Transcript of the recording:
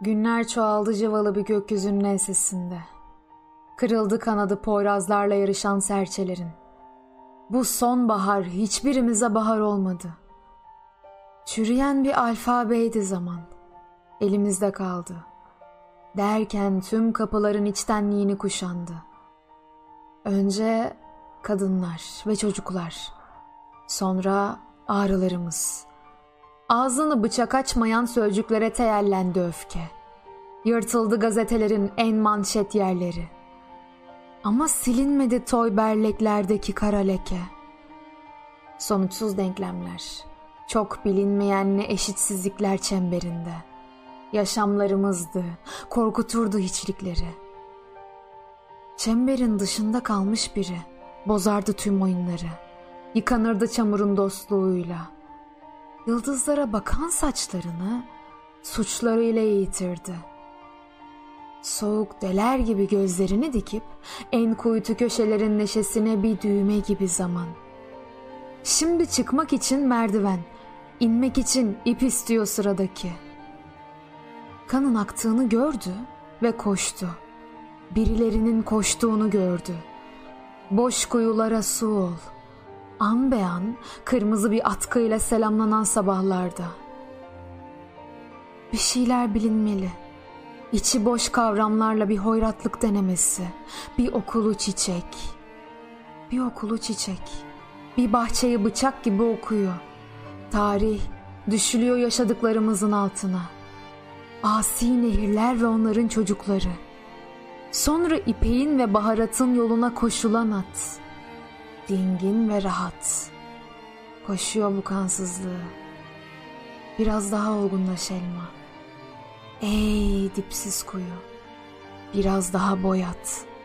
Günler çoğaldı cıvalı bir gökyüzünün ensesinde. Kırıldı kanadı poyrazlarla yarışan serçelerin. Bu sonbahar hiçbirimize bahar olmadı. Çürüyen bir alfabeydi zaman. Elimizde kaldı. Derken tüm kapıların içtenliğini kuşandı. Önce kadınlar ve çocuklar. Sonra ağrılarımız. Ağzını bıçak açmayan sözcüklere teyellendi öfke. Yırtıldı gazetelerin en manşet yerleri. Ama silinmedi toy berleklerdeki kara leke. Sonuçsuz denklemler. Çok bilinmeyen eşitsizlikler çemberinde. Yaşamlarımızdı, korkuturdu hiçlikleri. Çemberin dışında kalmış biri, bozardı tüm oyunları. Yıkanırdı çamurun dostluğuyla. Yıldızlara bakan saçlarını suçlarıyla eğitirdi.'' Soğuk deler gibi gözlerini dikip en kuytu köşelerin neşesine bir düğme gibi zaman. Şimdi çıkmak için merdiven, inmek için ip istiyor sıradaki. Kanın aktığını gördü ve koştu. Birilerinin koştuğunu gördü. Boş kuyulara su ol. An be an kırmızı bir atkıyla selamlanan sabahlarda. Bir şeyler bilinmeli.'' İçi boş kavramlarla bir hoyratlık denemesi, bir okulu çiçek, bir okulu çiçek, bir bahçeyi bıçak gibi okuyor. Tarih düşülüyor yaşadıklarımızın altına. Asi nehirler ve onların çocukları. Sonra ipeğin ve baharatın yoluna koşulan at. Dingin ve rahat. Koşuyor bu kansızlığı. Biraz daha olgunlaş elma. Ey dipsiz kuyu, biraz daha boyat.''